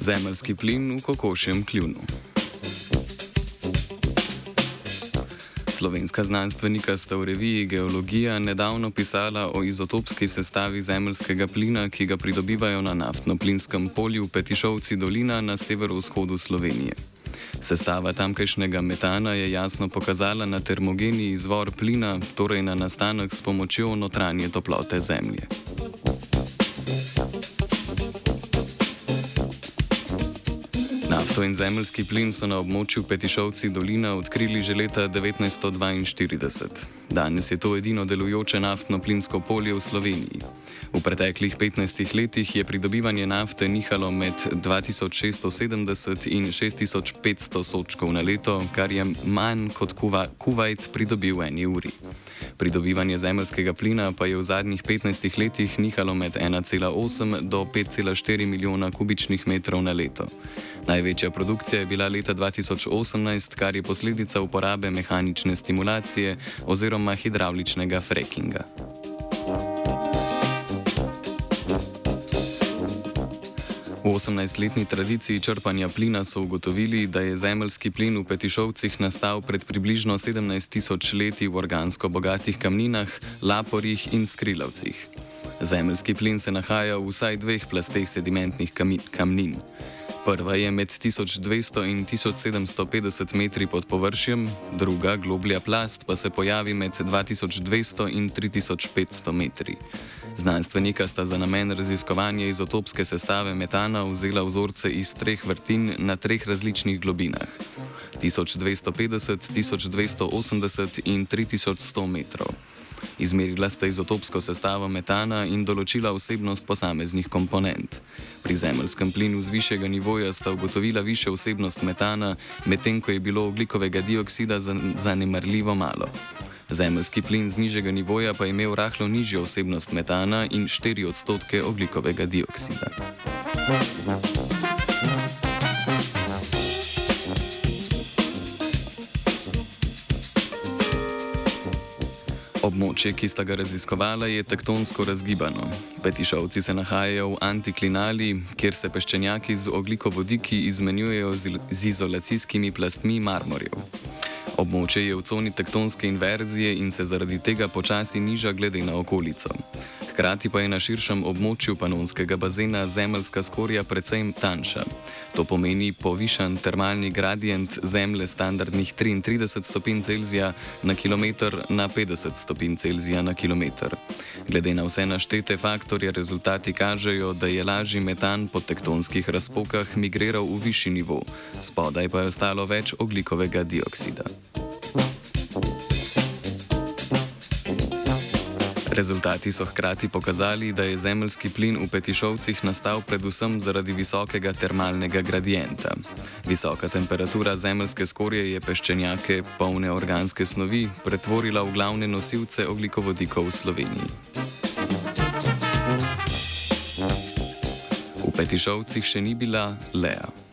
Zemljski plin v kokošjem kljunu. Slovenska znanstvenika sta v reviji Geologija nedavno pisala o izotopski sestavi zemljskega plina, ki ga pridobivajo na naftno-plinskem polju Petišovci dolina na severovzhodu Slovenije. Sestava tamkajšnjega metana je jasno pokazala na termogeni izvor plina, torej na nastanek s pomočjo notranje toplote Zemlje. Nafto in zemljski plin so na območju Petišovci dolina odkrili že leta 1942. Danes je to edino delujoče naftno-plinsko polje v Sloveniji. V preteklih 15 letih je pridobivanje nafte nihalo med 2670 in 6500 sočkov na leto, kar je manj kot Kuwait pridobil v eni uri. Pridobivanje zemljskega plina pa je v zadnjih 15 letih nihalo med 1,8 do 5,4 milijona kubičnih metrov na leto. Največja produkcija je bila leta 2018, kar je posledica uporabe mehanične stimulacije oziroma hidravličnega frackinga. V 18-letni tradiciji črpanja plina so ugotovili, da je zemljski plin v Petišovcih nastal pred približno 17 tisoč leti v organsko bogatih kamninah, laporjih in skrilavcih. Zemljski plin se nahaja v vsaj dveh plasteh sedimentnih kamnin. Prva je med 1200 in 1750 metri pod površjem, druga, globlja plast, pa se pojavi med 2200 in 3500 metri. Znanstvenika sta za namen raziskovanja izotopske sestave metana vzela vzorce iz treh vrtin na treh različnih globinah: 1250, 1280 in 3100 metrov. Izmerila sta izotopsko sestavo metana in določila vsebnost posameznih komponent. Pri zemljskem plinu z višjega nivoja sta ugotovila višjo vsebnost metana, medtem ko je bilo oglikovega dioksida zanemarljivo malo. Zemljski plin z nižjega nivoja pa je imel rahlo nižjo vsebnost metana in 4 odstotke oglikovega dioksida. Območje, ki sta ga raziskovala, je tektonsko razgibano. Petišovci se nahajajo v antiklinali, kjer se peščenjaki z oglikovodiki izmenjujejo z izolacijskimi plastmi marmorjev. Območje je v coni tektonske inverzije in se zaradi tega počasi niža glede na okolico. Hkrati pa je na širšem območju panonskega bazena zemljska skorja precej tanjša. To pomeni povišan termalni gradient zemlje standardnih 33 stopinj Celzija na kilometr na 50 stopinj Celzija na kilometr. Glede na vse naštete faktorje, rezultati kažejo, da je lažji metan po tektonskih razpokah migriral v višji nivo, spodaj pa je ostalo več oglikovega dioksida. Rezultati so hkrati pokazali, da je zemljski plin v Petišovcih nastal predvsem zaradi visokega termalnega gradienta. Visoka temperatura zemljske skorje je peščenjake, polne organske snovi, pretvorila v glavne nosilce oglikovodikov v Sloveniji. V Petišovcih še ni bila Lea.